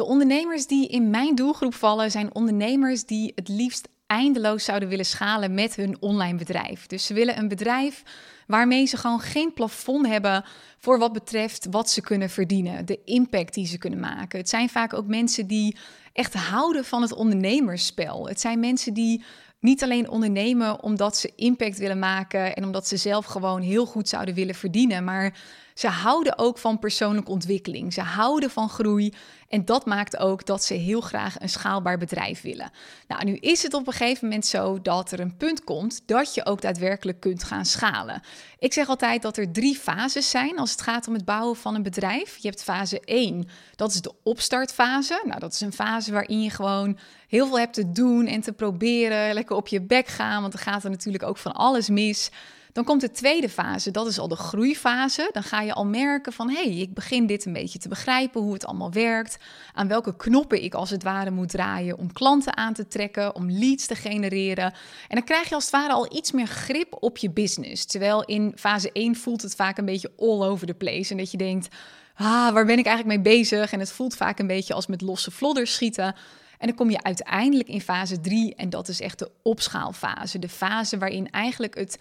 De ondernemers die in mijn doelgroep vallen zijn ondernemers die het liefst eindeloos zouden willen schalen met hun online bedrijf. Dus ze willen een bedrijf waarmee ze gewoon geen plafond hebben voor wat betreft wat ze kunnen verdienen, de impact die ze kunnen maken. Het zijn vaak ook mensen die echt houden van het ondernemersspel. Het zijn mensen die niet alleen ondernemen omdat ze impact willen maken en omdat ze zelf gewoon heel goed zouden willen verdienen, maar ze houden ook van persoonlijke ontwikkeling. Ze houden van groei. En dat maakt ook dat ze heel graag een schaalbaar bedrijf willen. Nou, nu is het op een gegeven moment zo dat er een punt komt dat je ook daadwerkelijk kunt gaan schalen. Ik zeg altijd dat er drie fases zijn als het gaat om het bouwen van een bedrijf. Je hebt fase 1, dat is de opstartfase. Nou, dat is een fase waarin je gewoon heel veel hebt te doen en te proberen, lekker op je bek gaan, want er gaat er natuurlijk ook van alles mis. Dan komt de tweede fase, dat is al de groeifase. Dan ga je al merken van, hé, hey, ik begin dit een beetje te begrijpen, hoe het allemaal werkt, aan welke knoppen ik als het ware moet draaien om klanten aan te trekken, om leads te genereren. En dan krijg je als het ware al iets meer grip op je business. Terwijl in fase 1 voelt het vaak een beetje all over the place en dat je denkt, ah, waar ben ik eigenlijk mee bezig? En het voelt vaak een beetje als met losse vlodders schieten. En dan kom je uiteindelijk in fase 3 en dat is echt de opschaalfase. De fase waarin eigenlijk het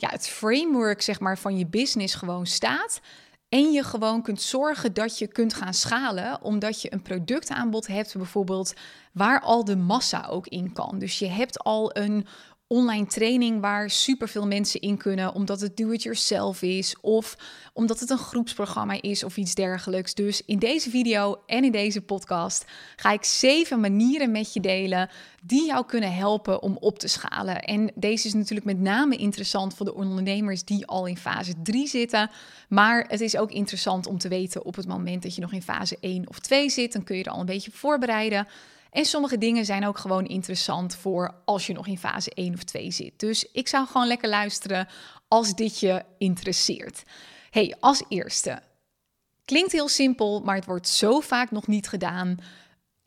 ja, het framework zeg maar, van je business gewoon staat. En je gewoon kunt zorgen dat je kunt gaan schalen, omdat je een productaanbod hebt, bijvoorbeeld, waar al de massa ook in kan. Dus je hebt al een online training waar superveel mensen in kunnen, omdat het do-it-yourself is of omdat het een groepsprogramma is of iets dergelijks. Dus in deze video en in deze podcast ga ik zeven manieren met je delen die jou kunnen helpen om op te schalen. En deze is natuurlijk met name interessant voor de ondernemers die al in fase 3 zitten, maar het is ook interessant om te weten op het moment dat je nog in fase 1 of 2 zit, dan kun je er al een beetje voorbereiden. En sommige dingen zijn ook gewoon interessant voor als je nog in fase 1 of 2 zit. Dus ik zou gewoon lekker luisteren als dit je interesseert. Hey, als eerste. Klinkt heel simpel, maar het wordt zo vaak nog niet gedaan.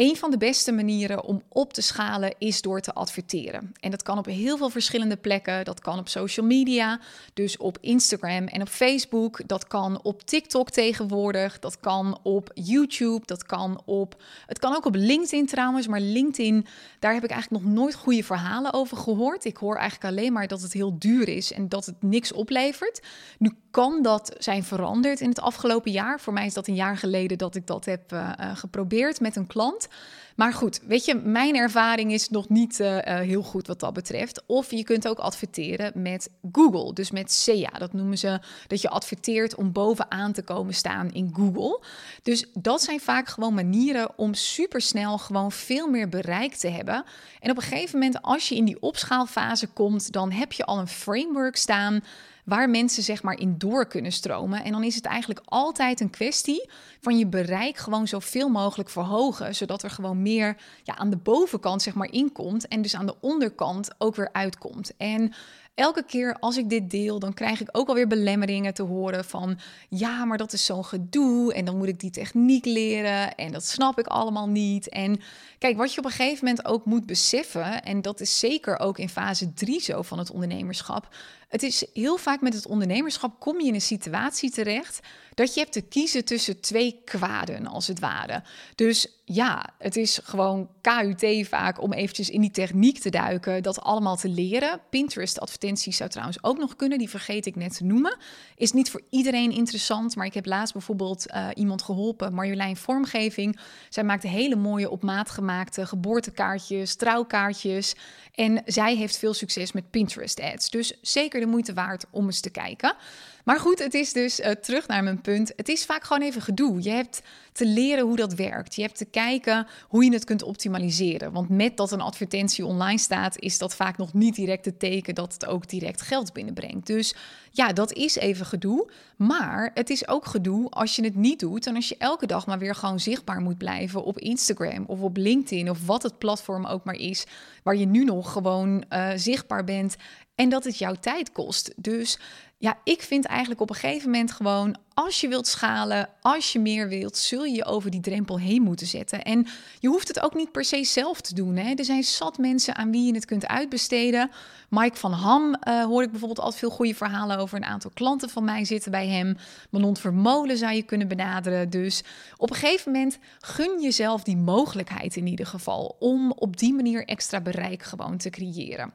Een van de beste manieren om op te schalen is door te adverteren. En dat kan op heel veel verschillende plekken. Dat kan op social media, dus op Instagram en op Facebook. Dat kan op TikTok tegenwoordig. Dat kan op YouTube. Dat kan op. Het kan ook op LinkedIn trouwens. Maar LinkedIn, daar heb ik eigenlijk nog nooit goede verhalen over gehoord. Ik hoor eigenlijk alleen maar dat het heel duur is en dat het niks oplevert. Nu kan dat zijn veranderd in het afgelopen jaar. Voor mij is dat een jaar geleden dat ik dat heb uh, geprobeerd met een klant. Maar goed, weet je, mijn ervaring is nog niet uh, heel goed wat dat betreft. Of je kunt ook adverteren met Google, dus met SEA. Dat noemen ze dat je adverteert om bovenaan te komen staan in Google. Dus dat zijn vaak gewoon manieren om supersnel gewoon veel meer bereik te hebben. En op een gegeven moment, als je in die opschaalfase komt, dan heb je al een framework staan waar mensen zeg maar in door kunnen stromen. En dan is het eigenlijk altijd een kwestie van je bereik gewoon zoveel mogelijk verhogen, zodat er gewoon meer ja, aan de bovenkant zeg maar inkomt en dus aan de onderkant ook weer uitkomt. En elke keer als ik dit deel, dan krijg ik ook alweer belemmeringen te horen van ja, maar dat is zo'n gedoe en dan moet ik die techniek leren en dat snap ik allemaal niet. En kijk, wat je op een gegeven moment ook moet beseffen, en dat is zeker ook in fase 3 zo van het ondernemerschap, het is heel vaak met het ondernemerschap kom je in een situatie terecht dat je hebt te kiezen tussen twee kwaden, als het ware. Dus ja, het is gewoon KUT vaak om eventjes in die techniek te duiken, dat allemaal te leren. Pinterest advertenties zou trouwens ook nog kunnen, die vergeet ik net te noemen. Is niet voor iedereen interessant, maar ik heb laatst bijvoorbeeld uh, iemand geholpen, Marjolein Vormgeving. Zij maakt hele mooie op maat gemaakte geboortekaartjes, trouwkaartjes. En zij heeft veel succes met Pinterest ads. Dus zeker de moeite waard om eens te kijken. Maar goed, het is dus uh, terug naar mijn punt. Het is vaak gewoon even gedoe. Je hebt te leren hoe dat werkt. Je hebt te kijken hoe je het kunt optimaliseren. Want met dat een advertentie online staat, is dat vaak nog niet direct het teken dat het ook direct geld binnenbrengt. Dus ja, dat is even gedoe. Maar het is ook gedoe als je het niet doet en als je elke dag maar weer gewoon zichtbaar moet blijven op Instagram of op LinkedIn of wat het platform ook maar is, waar je nu nog gewoon uh, zichtbaar bent en dat het jouw tijd kost. Dus ja, ik vind eigenlijk op een gegeven moment gewoon, als je wilt schalen, als je meer wilt, zul je je over die drempel heen moeten zetten. En je hoeft het ook niet per se zelf te doen. Hè? Er zijn zat mensen aan wie je het kunt uitbesteden. Mike van Ham uh, hoor ik bijvoorbeeld altijd veel goede verhalen over. Een aantal klanten van mij zitten bij hem. Manon Vermolen zou je kunnen benaderen. Dus op een gegeven moment gun jezelf die mogelijkheid in ieder geval om op die manier extra bereik gewoon te creëren.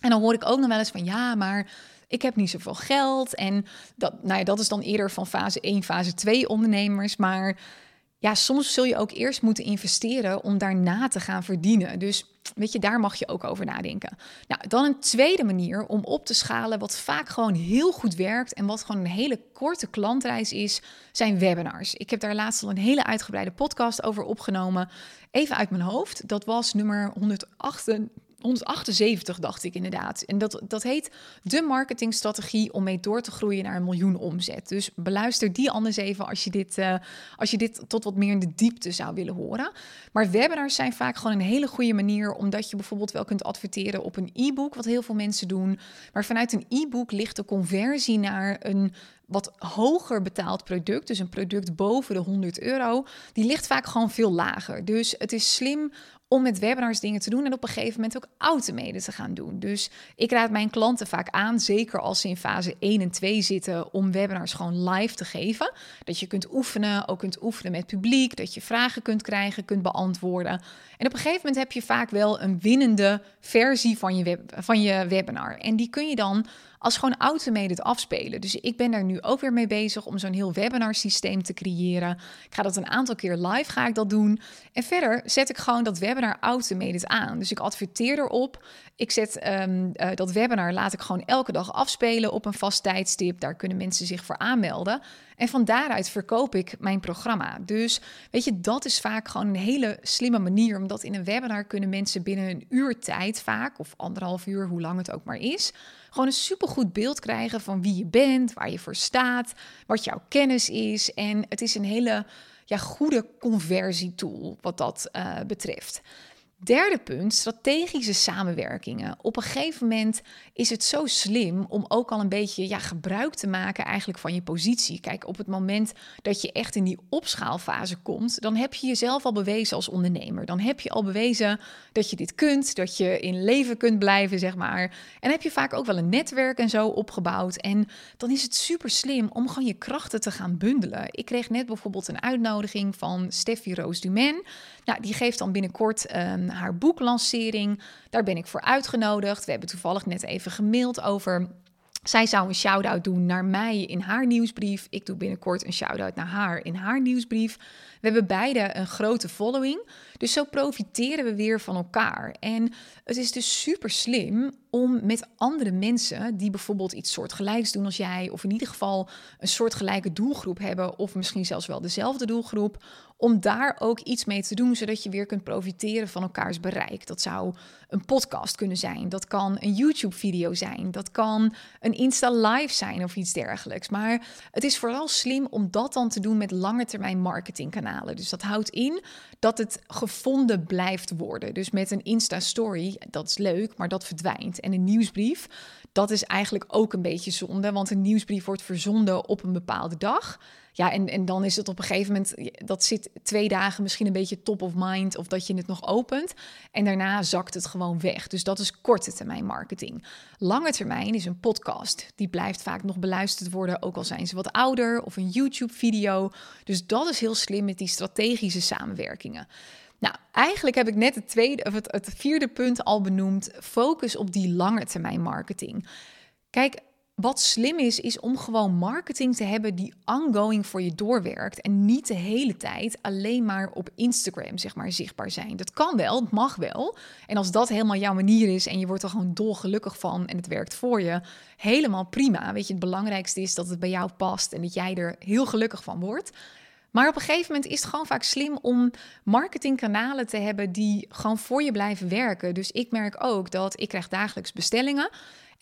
En dan hoor ik ook nog wel eens van ja, maar ik heb niet zoveel geld. En dat, nou ja, dat is dan eerder van fase 1, fase 2 ondernemers. Maar ja, soms zul je ook eerst moeten investeren om daarna te gaan verdienen. Dus weet je, daar mag je ook over nadenken. Nou, dan een tweede manier om op te schalen, wat vaak gewoon heel goed werkt en wat gewoon een hele korte klantreis is, zijn webinars. Ik heb daar laatst al een hele uitgebreide podcast over opgenomen. Even uit mijn hoofd. Dat was nummer 108. 178 dacht ik inderdaad. En dat, dat heet de marketingstrategie om mee door te groeien naar een miljoen omzet. Dus beluister die anders even als je dit, uh, als je dit tot wat meer in de diepte zou willen horen. Maar webinars zijn vaak gewoon een hele goede manier, omdat je bijvoorbeeld wel kunt adverteren op een e-book, wat heel veel mensen doen. Maar vanuit een e-book ligt de conversie naar een wat hoger betaald product, dus een product boven de 100 euro, die ligt vaak gewoon veel lager. Dus het is slim om met webinars dingen te doen en op een gegeven moment ook automaten te gaan doen. Dus ik raad mijn klanten vaak aan, zeker als ze in fase 1 en 2 zitten, om webinars gewoon live te geven. Dat je kunt oefenen, ook kunt oefenen met publiek, dat je vragen kunt krijgen, kunt beantwoorden. En op een gegeven moment heb je vaak wel een winnende versie van je, van je webinar. En die kun je dan als gewoon automated afspelen. Dus ik ben daar nu ook weer mee bezig om zo'n heel webinar systeem te creëren. Ik ga dat een aantal keer live ga ik dat doen. En verder zet ik gewoon dat webinar automated aan. Dus ik adverteer erop. Ik zet um, uh, dat webinar laat ik gewoon elke dag afspelen op een vast tijdstip. Daar kunnen mensen zich voor aanmelden. En van daaruit verkoop ik mijn programma. Dus weet je, dat is vaak gewoon een hele slimme manier. Omdat in een webinar kunnen mensen binnen een uur tijd vaak, of anderhalf uur, hoe lang het ook maar is, gewoon een supergoed beeld krijgen van wie je bent, waar je voor staat, wat jouw kennis is. En het is een hele ja, goede conversietool wat dat uh, betreft. Derde punt, strategische samenwerkingen. Op een gegeven moment is het zo slim om ook al een beetje ja, gebruik te maken eigenlijk van je positie. Kijk, op het moment dat je echt in die opschaalfase komt, dan heb je jezelf al bewezen als ondernemer. Dan heb je al bewezen dat je dit kunt, dat je in leven kunt blijven, zeg maar. En heb je vaak ook wel een netwerk en zo opgebouwd. En dan is het super slim om gewoon je krachten te gaan bundelen. Ik kreeg net bijvoorbeeld een uitnodiging van Steffi Roos Dumen. Nou, die geeft dan binnenkort um, haar boeklancering. Daar ben ik voor uitgenodigd. We hebben toevallig net even gemaild over zij zou een shout-out doen naar mij in haar nieuwsbrief. Ik doe binnenkort een shout-out naar haar in haar nieuwsbrief. We hebben beide een grote following. Dus zo profiteren we weer van elkaar. En het is dus super slim om met andere mensen die bijvoorbeeld iets soortgelijks doen als jij, of in ieder geval een soortgelijke doelgroep hebben, of misschien zelfs wel dezelfde doelgroep, om daar ook iets mee te doen, zodat je weer kunt profiteren van elkaars bereik. Dat zou een podcast kunnen zijn, dat kan een YouTube-video zijn, dat kan een Insta-live zijn of iets dergelijks. Maar het is vooral slim om dat dan te doen met lange termijn marketingkanalen. Dus dat houdt in dat het gevonden blijft worden. Dus met een Insta-story, dat is leuk, maar dat verdwijnt. En een nieuwsbrief, dat is eigenlijk ook een beetje zonde, want een nieuwsbrief wordt verzonden op een bepaalde dag. Ja, en, en dan is het op een gegeven moment, dat zit twee dagen misschien een beetje top of mind of dat je het nog opent. En daarna zakt het gewoon weg. Dus dat is korte termijn marketing. Lange termijn is een podcast. Die blijft vaak nog beluisterd worden, ook al zijn ze wat ouder of een YouTube-video. Dus dat is heel slim met die strategische samenwerkingen. Nou, eigenlijk heb ik net het, tweede, of het, het vierde punt al benoemd. Focus op die lange termijn marketing. Kijk, wat slim is, is om gewoon marketing te hebben die ongoing voor je doorwerkt. En niet de hele tijd alleen maar op Instagram, zeg maar, zichtbaar zijn. Dat kan wel, het mag wel. En als dat helemaal jouw manier is en je wordt er gewoon dolgelukkig van en het werkt voor je, helemaal prima. Weet je, het belangrijkste is dat het bij jou past en dat jij er heel gelukkig van wordt. Maar op een gegeven moment is het gewoon vaak slim om marketingkanalen te hebben die gewoon voor je blijven werken. Dus ik merk ook dat ik krijg dagelijks bestellingen.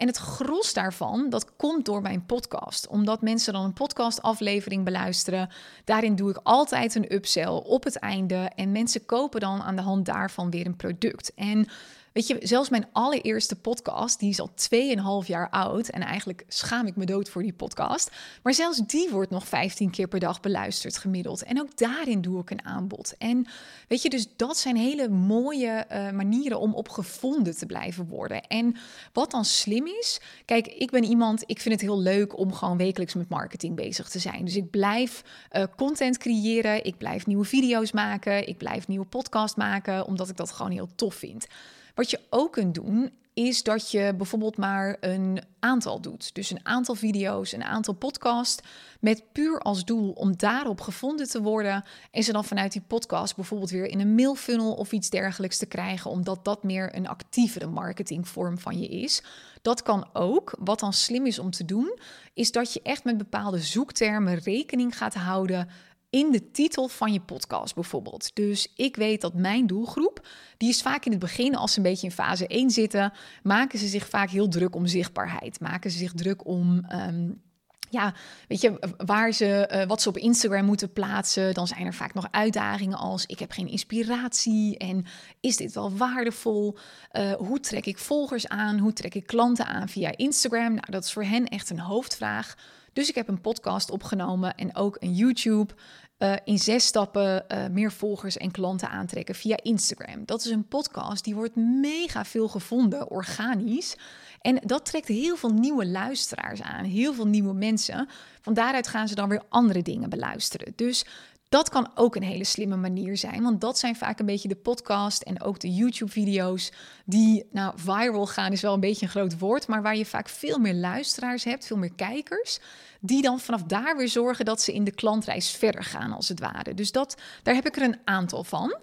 En het gros daarvan, dat komt door mijn podcast. Omdat mensen dan een podcastaflevering beluisteren. Daarin doe ik altijd een upsell op het einde. En mensen kopen dan aan de hand daarvan weer een product. En Weet je, zelfs mijn allereerste podcast, die is al 2,5 jaar oud. En eigenlijk schaam ik me dood voor die podcast. Maar zelfs die wordt nog 15 keer per dag beluisterd gemiddeld. En ook daarin doe ik een aanbod. En weet je, dus dat zijn hele mooie uh, manieren om op gevonden te blijven worden. En wat dan slim is, kijk, ik ben iemand, ik vind het heel leuk om gewoon wekelijks met marketing bezig te zijn. Dus ik blijf uh, content creëren, ik blijf nieuwe video's maken, ik blijf nieuwe podcast maken, omdat ik dat gewoon heel tof vind. Wat je ook kunt doen, is dat je bijvoorbeeld maar een aantal doet. Dus een aantal video's, een aantal podcasts. Met puur als doel om daarop gevonden te worden. En ze dan vanuit die podcast bijvoorbeeld weer in een mailfunnel of iets dergelijks te krijgen. Omdat dat meer een actievere marketingvorm van je is. Dat kan ook. Wat dan slim is om te doen, is dat je echt met bepaalde zoektermen rekening gaat houden in de titel van je podcast bijvoorbeeld. Dus ik weet dat mijn doelgroep, die is vaak in het begin, als ze een beetje in fase 1 zitten, maken ze zich vaak heel druk om zichtbaarheid. Maken ze zich druk om. Ehm, ja, weet je, waar ze, uh, wat ze op Instagram moeten plaatsen. Dan zijn er vaak nog uitdagingen als ik heb geen inspiratie en is dit wel waardevol? Uh, hoe trek ik volgers aan? Hoe trek ik klanten aan via Instagram? Nou, dat is voor hen echt een hoofdvraag. Dus ik heb een podcast opgenomen en ook een YouTube. Uh, in zes stappen uh, meer volgers en klanten aantrekken via Instagram. Dat is een podcast die wordt mega veel gevonden, organisch. En dat trekt heel veel nieuwe luisteraars aan, heel veel nieuwe mensen. Van daaruit gaan ze dan weer andere dingen beluisteren. Dus dat kan ook een hele slimme manier zijn, want dat zijn vaak een beetje de podcast en ook de YouTube-video's die, nou, viral gaan is wel een beetje een groot woord, maar waar je vaak veel meer luisteraars hebt, veel meer kijkers, die dan vanaf daar weer zorgen dat ze in de klantreis verder gaan, als het ware. Dus dat, daar heb ik er een aantal van.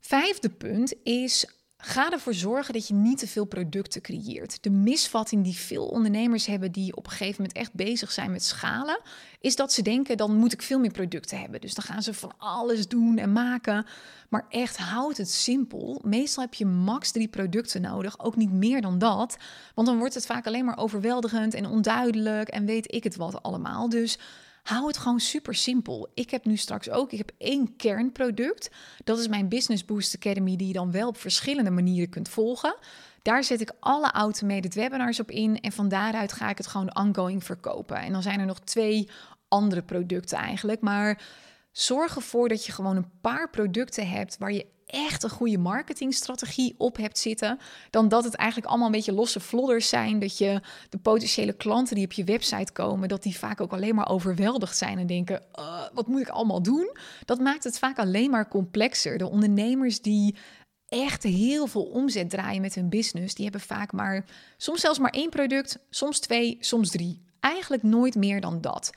Vijfde punt is Ga ervoor zorgen dat je niet te veel producten creëert. De misvatting die veel ondernemers hebben die op een gegeven moment echt bezig zijn met schalen, is dat ze denken dan moet ik veel meer producten hebben. Dus dan gaan ze van alles doen en maken. Maar echt houd het simpel. Meestal heb je max drie producten nodig, ook niet meer dan dat. Want dan wordt het vaak alleen maar overweldigend en onduidelijk en weet ik het wat allemaal. Dus Hou het gewoon super simpel. Ik heb nu straks ook, ik heb één kernproduct. Dat is mijn Business Boost Academy, die je dan wel op verschillende manieren kunt volgen. Daar zet ik alle automated webinars op in en van daaruit ga ik het gewoon ongoing verkopen. En dan zijn er nog twee andere producten eigenlijk, maar zorg ervoor dat je gewoon een paar producten hebt waar je echt een goede marketingstrategie op hebt zitten, dan dat het eigenlijk allemaal een beetje losse vlodders zijn. Dat je de potentiële klanten die op je website komen, dat die vaak ook alleen maar overweldigd zijn en denken: uh, wat moet ik allemaal doen? Dat maakt het vaak alleen maar complexer. De ondernemers die echt heel veel omzet draaien met hun business, die hebben vaak maar soms zelfs maar één product, soms twee, soms drie. Eigenlijk nooit meer dan dat.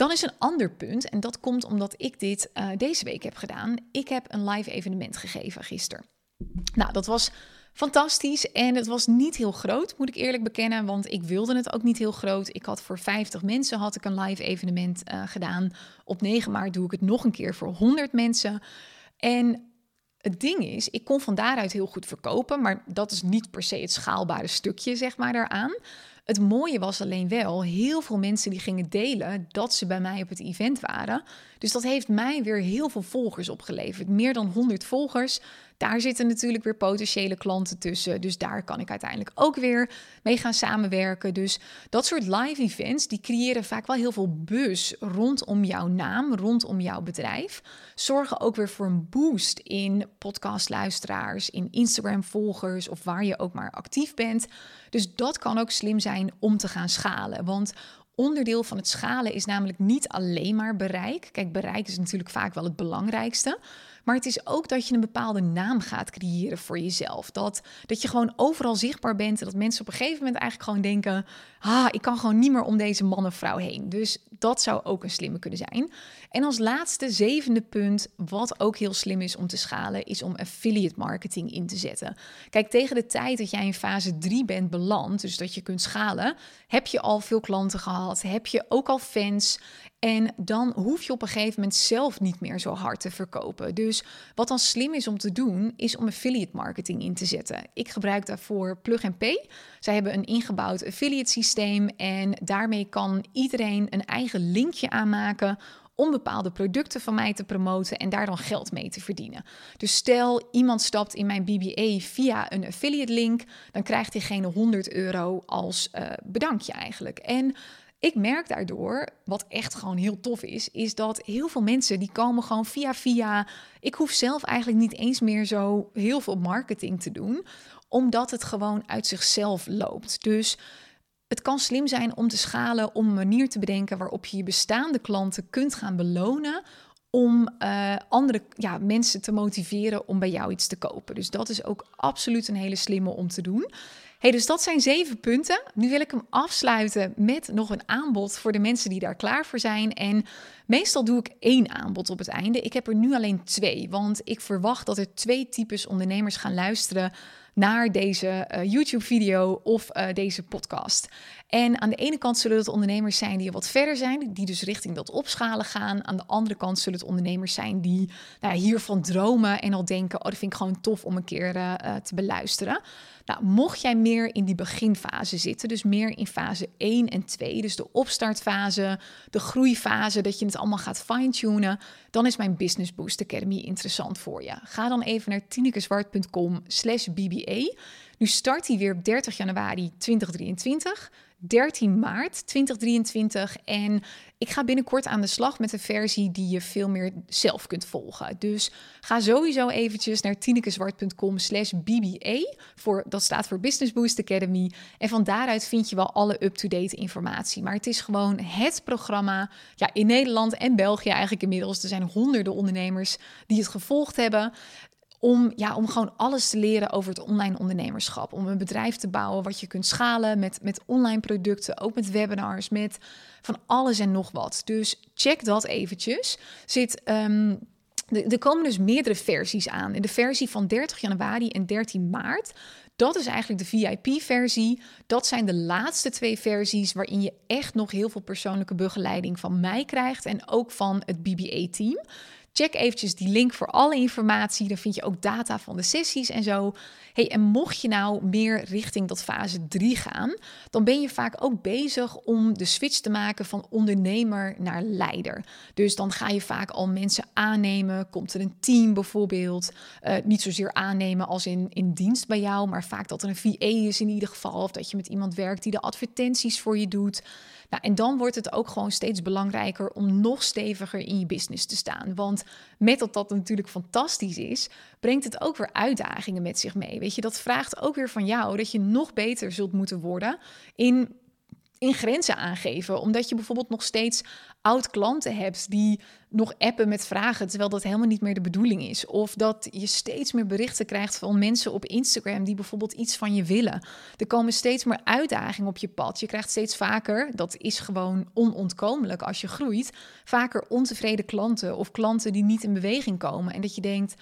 Dan is een ander punt, en dat komt omdat ik dit uh, deze week heb gedaan. Ik heb een live evenement gegeven gisteren. Nou, dat was fantastisch en het was niet heel groot, moet ik eerlijk bekennen, want ik wilde het ook niet heel groot. Ik had voor 50 mensen had ik een live evenement uh, gedaan. Op 9 maart doe ik het nog een keer voor 100 mensen. En het ding is, ik kon van daaruit heel goed verkopen, maar dat is niet per se het schaalbare stukje, zeg maar, daaraan. Het mooie was alleen wel, heel veel mensen die gingen delen dat ze bij mij op het event waren. Dus dat heeft mij weer heel veel volgers opgeleverd. Meer dan 100 volgers. Daar zitten natuurlijk weer potentiële klanten tussen. Dus daar kan ik uiteindelijk ook weer mee gaan samenwerken. Dus dat soort live events, die creëren vaak wel heel veel buzz rondom jouw naam, rondom jouw bedrijf. Zorgen ook weer voor een boost in podcastluisteraars, in Instagram volgers of waar je ook maar actief bent. Dus dat kan ook slim zijn om te gaan schalen. Want onderdeel van het schalen is namelijk niet alleen maar bereik. Kijk, bereik is natuurlijk vaak wel het belangrijkste. Maar het is ook dat je een bepaalde naam gaat creëren voor jezelf. Dat, dat je gewoon overal zichtbaar bent. En dat mensen op een gegeven moment eigenlijk gewoon denken: ah, ik kan gewoon niet meer om deze man of vrouw heen. Dus dat zou ook een slimme kunnen zijn. En als laatste, zevende punt, wat ook heel slim is om te schalen, is om affiliate marketing in te zetten. Kijk, tegen de tijd dat jij in fase 3 bent beland, dus dat je kunt schalen, heb je al veel klanten gehad, heb je ook al fans en dan hoef je op een gegeven moment zelf niet meer zo hard te verkopen. Dus wat dan slim is om te doen, is om affiliate marketing in te zetten. Ik gebruik daarvoor Plug Pay. Zij hebben een ingebouwd affiliate systeem en daarmee kan iedereen een eigen linkje aanmaken om bepaalde producten van mij te promoten en daar dan geld mee te verdienen. Dus stel iemand stapt in mijn BBA via een affiliate link, dan krijgt diegene 100 euro als uh, bedankje eigenlijk. En ik merk daardoor, wat echt gewoon heel tof is, is dat heel veel mensen die komen gewoon via via. Ik hoef zelf eigenlijk niet eens meer zo heel veel marketing te doen, omdat het gewoon uit zichzelf loopt. Dus het kan slim zijn om te schalen, om een manier te bedenken waarop je je bestaande klanten kunt gaan belonen om uh, andere ja, mensen te motiveren om bij jou iets te kopen. Dus dat is ook absoluut een hele slimme om te doen. Hey, dus dat zijn zeven punten. Nu wil ik hem afsluiten met nog een aanbod voor de mensen die daar klaar voor zijn. En meestal doe ik één aanbod op het einde. Ik heb er nu alleen twee, want ik verwacht dat er twee types ondernemers gaan luisteren naar deze uh, YouTube-video of uh, deze podcast. En aan de ene kant zullen het ondernemers zijn die wat verder zijn, die dus richting dat opschalen gaan. Aan de andere kant zullen het ondernemers zijn die nou, hiervan dromen en al denken: oh, dat vind ik gewoon tof om een keer uh, te beluisteren. Nou, mocht jij meer in die beginfase zitten, dus meer in fase 1 en 2, dus de opstartfase, de groeifase, dat je het allemaal gaat fine-tunen, dan is mijn Business Boost Academy interessant voor je. Ga dan even naar tinekeswart.com slash BBA. Nu start hij weer op 30 januari 2023. 13 maart 2023. En ik ga binnenkort aan de slag met een versie die je veel meer zelf kunt volgen. Dus ga sowieso eventjes naar tinekeswart.com slash. Voor, dat staat voor Business Boost Academy. En van daaruit vind je wel alle up-to-date informatie. Maar het is gewoon het programma. Ja, in Nederland en België eigenlijk inmiddels. Er zijn honderden ondernemers die het gevolgd hebben. Om, ja, om gewoon alles te leren over het online ondernemerschap. Om een bedrijf te bouwen wat je kunt schalen met, met online producten, ook met webinars, met van alles en nog wat. Dus check dat eventjes. Zit. Um, er komen dus meerdere versies aan. In de versie van 30 januari en 13 maart. Dat is eigenlijk de VIP-versie. Dat zijn de laatste twee versies waarin je echt nog heel veel persoonlijke begeleiding van mij krijgt en ook van het BBA-team. Check eventjes die link voor alle informatie. Daar vind je ook data van de sessies en zo. Hey, en mocht je nou meer richting dat fase 3 gaan, dan ben je vaak ook bezig om de switch te maken van ondernemer naar leider. Dus dan ga je vaak al mensen aannemen. Komt er een team bijvoorbeeld? Uh, niet zozeer aannemen als in, in dienst bij jou, maar vaak dat er een VA is in ieder geval. Of dat je met iemand werkt die de advertenties voor je doet. Nou, en dan wordt het ook gewoon steeds belangrijker om nog steviger in je business te staan. Want met dat dat natuurlijk fantastisch is, brengt het ook weer uitdagingen met zich mee. Weet je, dat vraagt ook weer van jou dat je nog beter zult moeten worden in in grenzen aangeven. Omdat je bijvoorbeeld nog steeds oud klanten hebt die nog appen met vragen, terwijl dat helemaal niet meer de bedoeling is. Of dat je steeds meer berichten krijgt van mensen op Instagram die bijvoorbeeld iets van je willen. Er komen steeds meer uitdagingen op je pad. Je krijgt steeds vaker, dat is gewoon onontkomelijk als je groeit, vaker ontevreden klanten of klanten die niet in beweging komen. En dat je denkt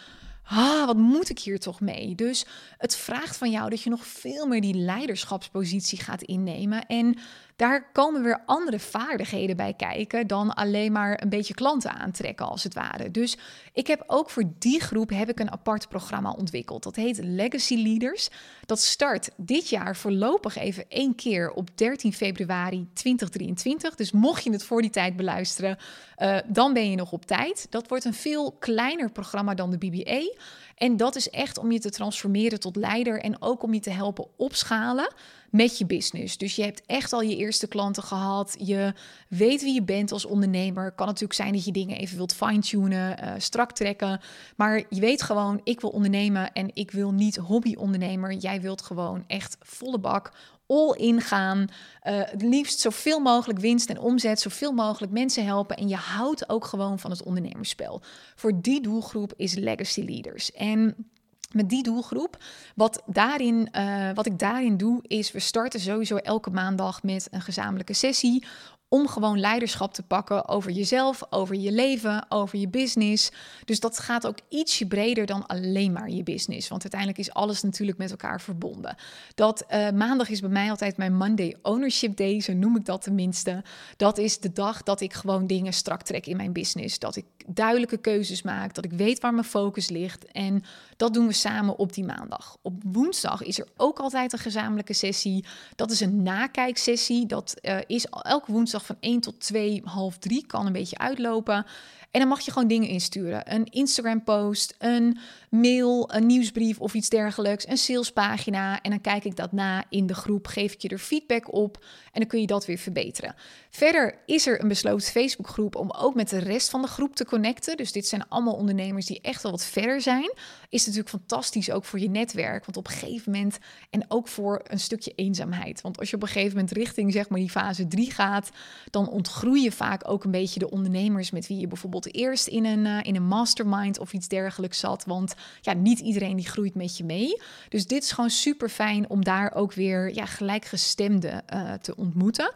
ah, wat moet ik hier toch mee? Dus het vraagt van jou dat je nog veel meer die leiderschapspositie gaat innemen. En daar komen weer andere vaardigheden bij kijken dan alleen maar een beetje klanten aantrekken als het ware. Dus ik heb ook voor die groep heb ik een apart programma ontwikkeld. Dat heet Legacy Leaders. Dat start dit jaar voorlopig even één keer op 13 februari 2023. Dus mocht je het voor die tijd beluisteren, uh, dan ben je nog op tijd. Dat wordt een veel kleiner programma dan de BBA. En dat is echt om je te transformeren tot leider en ook om je te helpen opschalen met je business. Dus je hebt echt al je eerste klanten gehad. Je weet wie je bent als ondernemer. Kan natuurlijk zijn dat je dingen even wilt fine-tunen, uh, strak trekken. Maar je weet gewoon, ik wil ondernemen en ik wil niet hobby-ondernemer. Jij wilt gewoon echt volle bak all in gaan. Uh, het liefst zoveel mogelijk winst en omzet, zoveel mogelijk mensen helpen. En je houdt ook gewoon van het ondernemerspel. Voor die doelgroep is Legacy Leaders. En met die doelgroep. Wat, daarin, uh, wat ik daarin doe, is we starten sowieso elke maandag met een gezamenlijke sessie om gewoon leiderschap te pakken over jezelf, over je leven, over je business. Dus dat gaat ook ietsje breder dan alleen maar je business. Want uiteindelijk is alles natuurlijk met elkaar verbonden. Dat uh, maandag is bij mij altijd mijn Monday Ownership Day, zo noem ik dat tenminste. Dat is de dag dat ik gewoon dingen strak trek in mijn business. Dat ik duidelijke keuzes maak, dat ik weet waar mijn focus ligt. En dat doen we samen op die maandag. Op woensdag is er ook altijd een gezamenlijke sessie. Dat is een nakijksessie. Dat uh, is elke woensdag woensdag van 1 tot 2, half 3 kan een beetje uitlopen. En dan mag je gewoon dingen insturen. Een Instagram-post, een mail, een nieuwsbrief of iets dergelijks, een salespagina. En dan kijk ik dat na in de groep, geef ik je er feedback op en dan kun je dat weer verbeteren. Verder is er een besloten Facebookgroep om ook met de rest van de groep te connecten. Dus dit zijn allemaal ondernemers die echt wel wat verder zijn. Is natuurlijk fantastisch ook voor je netwerk, want op een gegeven moment en ook voor een stukje eenzaamheid. Want als je op een gegeven moment richting zeg maar die fase 3 gaat, dan ontgroei je vaak ook een beetje de ondernemers met wie je bijvoorbeeld eerst in een, uh, in een mastermind of iets dergelijks zat. Want ja, niet iedereen die groeit met je mee. Dus dit is gewoon super fijn om daar ook weer ja, gelijkgestemde uh, te ontmoeten.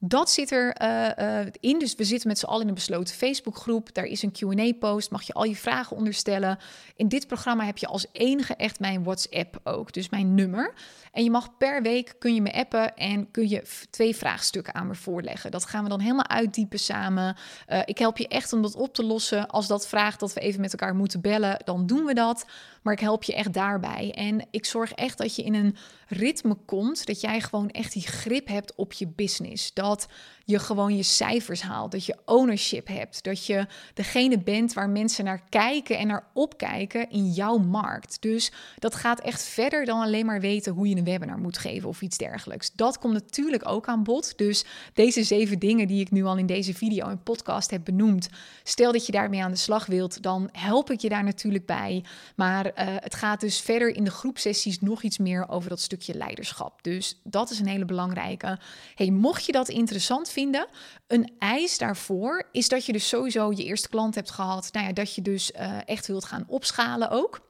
Dat zit er uh, uh, in. Dus we zitten met z'n allen in een besloten Facebookgroep. Daar is een QA-post. Mag je al je vragen onderstellen. In dit programma heb je als enige echt mijn WhatsApp ook. Dus mijn nummer. En je mag per week kun je me appen en kun je twee vraagstukken aan me voorleggen. Dat gaan we dan helemaal uitdiepen samen. Uh, ik help je echt om dat op te lossen. Als dat vraagt dat we even met elkaar moeten bellen, dan doen we dat. Maar ik help je echt daarbij. En ik zorg echt dat je in een ritme komt. Dat jij gewoon echt die grip hebt op je business. Dat je gewoon je cijfers haalt. Dat je ownership hebt. Dat je degene bent waar mensen naar kijken en naar opkijken in jouw markt. Dus dat gaat echt verder dan alleen maar weten hoe je een webinar moet geven of iets dergelijks. Dat komt natuurlijk ook aan bod. Dus deze zeven dingen die ik nu al in deze video en podcast heb benoemd. Stel dat je daarmee aan de slag wilt, dan help ik je daar natuurlijk bij. Maar uh, het gaat dus verder in de groepsessies nog iets meer over dat stukje leiderschap. Dus dat is een hele belangrijke. Hey, mocht je dat interessant vinden, een eis daarvoor is dat je dus sowieso je eerste klant hebt gehad. Nou ja, dat je dus uh, echt wilt gaan opschalen ook.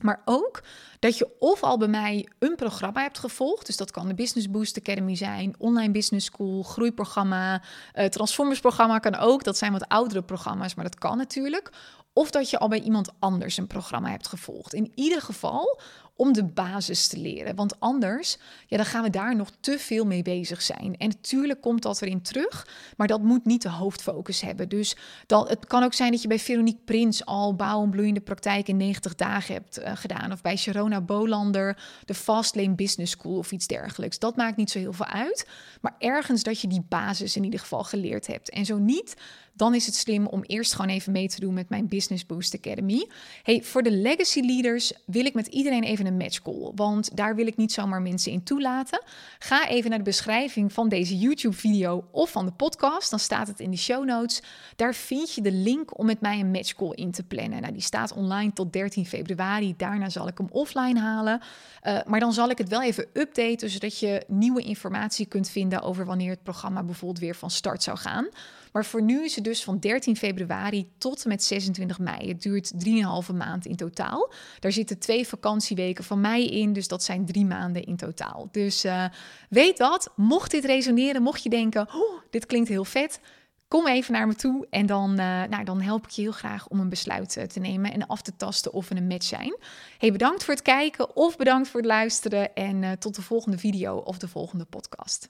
Maar ook dat je of al bij mij een programma hebt gevolgd. Dus dat kan de Business Boost Academy zijn, Online Business School, Groeiprogramma, uh, Transformers programma kan ook. Dat zijn wat oudere programma's, maar dat kan natuurlijk. Of dat je al bij iemand anders een programma hebt gevolgd. In ieder geval om de basis te leren. Want anders, ja, dan gaan we daar nog te veel mee bezig zijn. En natuurlijk komt dat erin terug, maar dat moet niet de hoofdfocus hebben. Dus dan, het kan ook zijn dat je bij Veronique Prins al bouw en bloeiende praktijk in 90 dagen hebt uh, gedaan. Of bij Sharona Bolander de Fastlane Business School of iets dergelijks. Dat maakt niet zo heel veel uit. Maar ergens dat je die basis in ieder geval geleerd hebt. En zo niet, dan is het slim om eerst gewoon even mee te doen met mijn Business Boost Academy. Hey, voor de legacy leaders wil ik met iedereen even een match call, want daar wil ik niet zomaar mensen in toelaten. Ga even naar de beschrijving van deze YouTube video of van de podcast, dan staat het in de show notes. Daar vind je de link om met mij een match call in te plannen. Nou, die staat online tot 13 februari. Daarna zal ik hem offline halen. Uh, maar dan zal ik het wel even updaten, zodat je nieuwe informatie kunt vinden over wanneer het programma bijvoorbeeld weer van start zou gaan. Maar voor nu is het dus van 13 februari tot en met 26 mei. Het duurt 3,5 maand in totaal. Daar zitten twee vakantieweken van mij in, dus dat zijn drie maanden in totaal. Dus uh, weet dat, mocht dit resoneren, mocht je denken, oh, dit klinkt heel vet... Kom even naar me toe en dan, uh, nou, dan help ik je heel graag om een besluit uh, te nemen en af te tasten of we een match zijn. Hey, bedankt voor het kijken of bedankt voor het luisteren en tot de volgende video of de volgende podcast.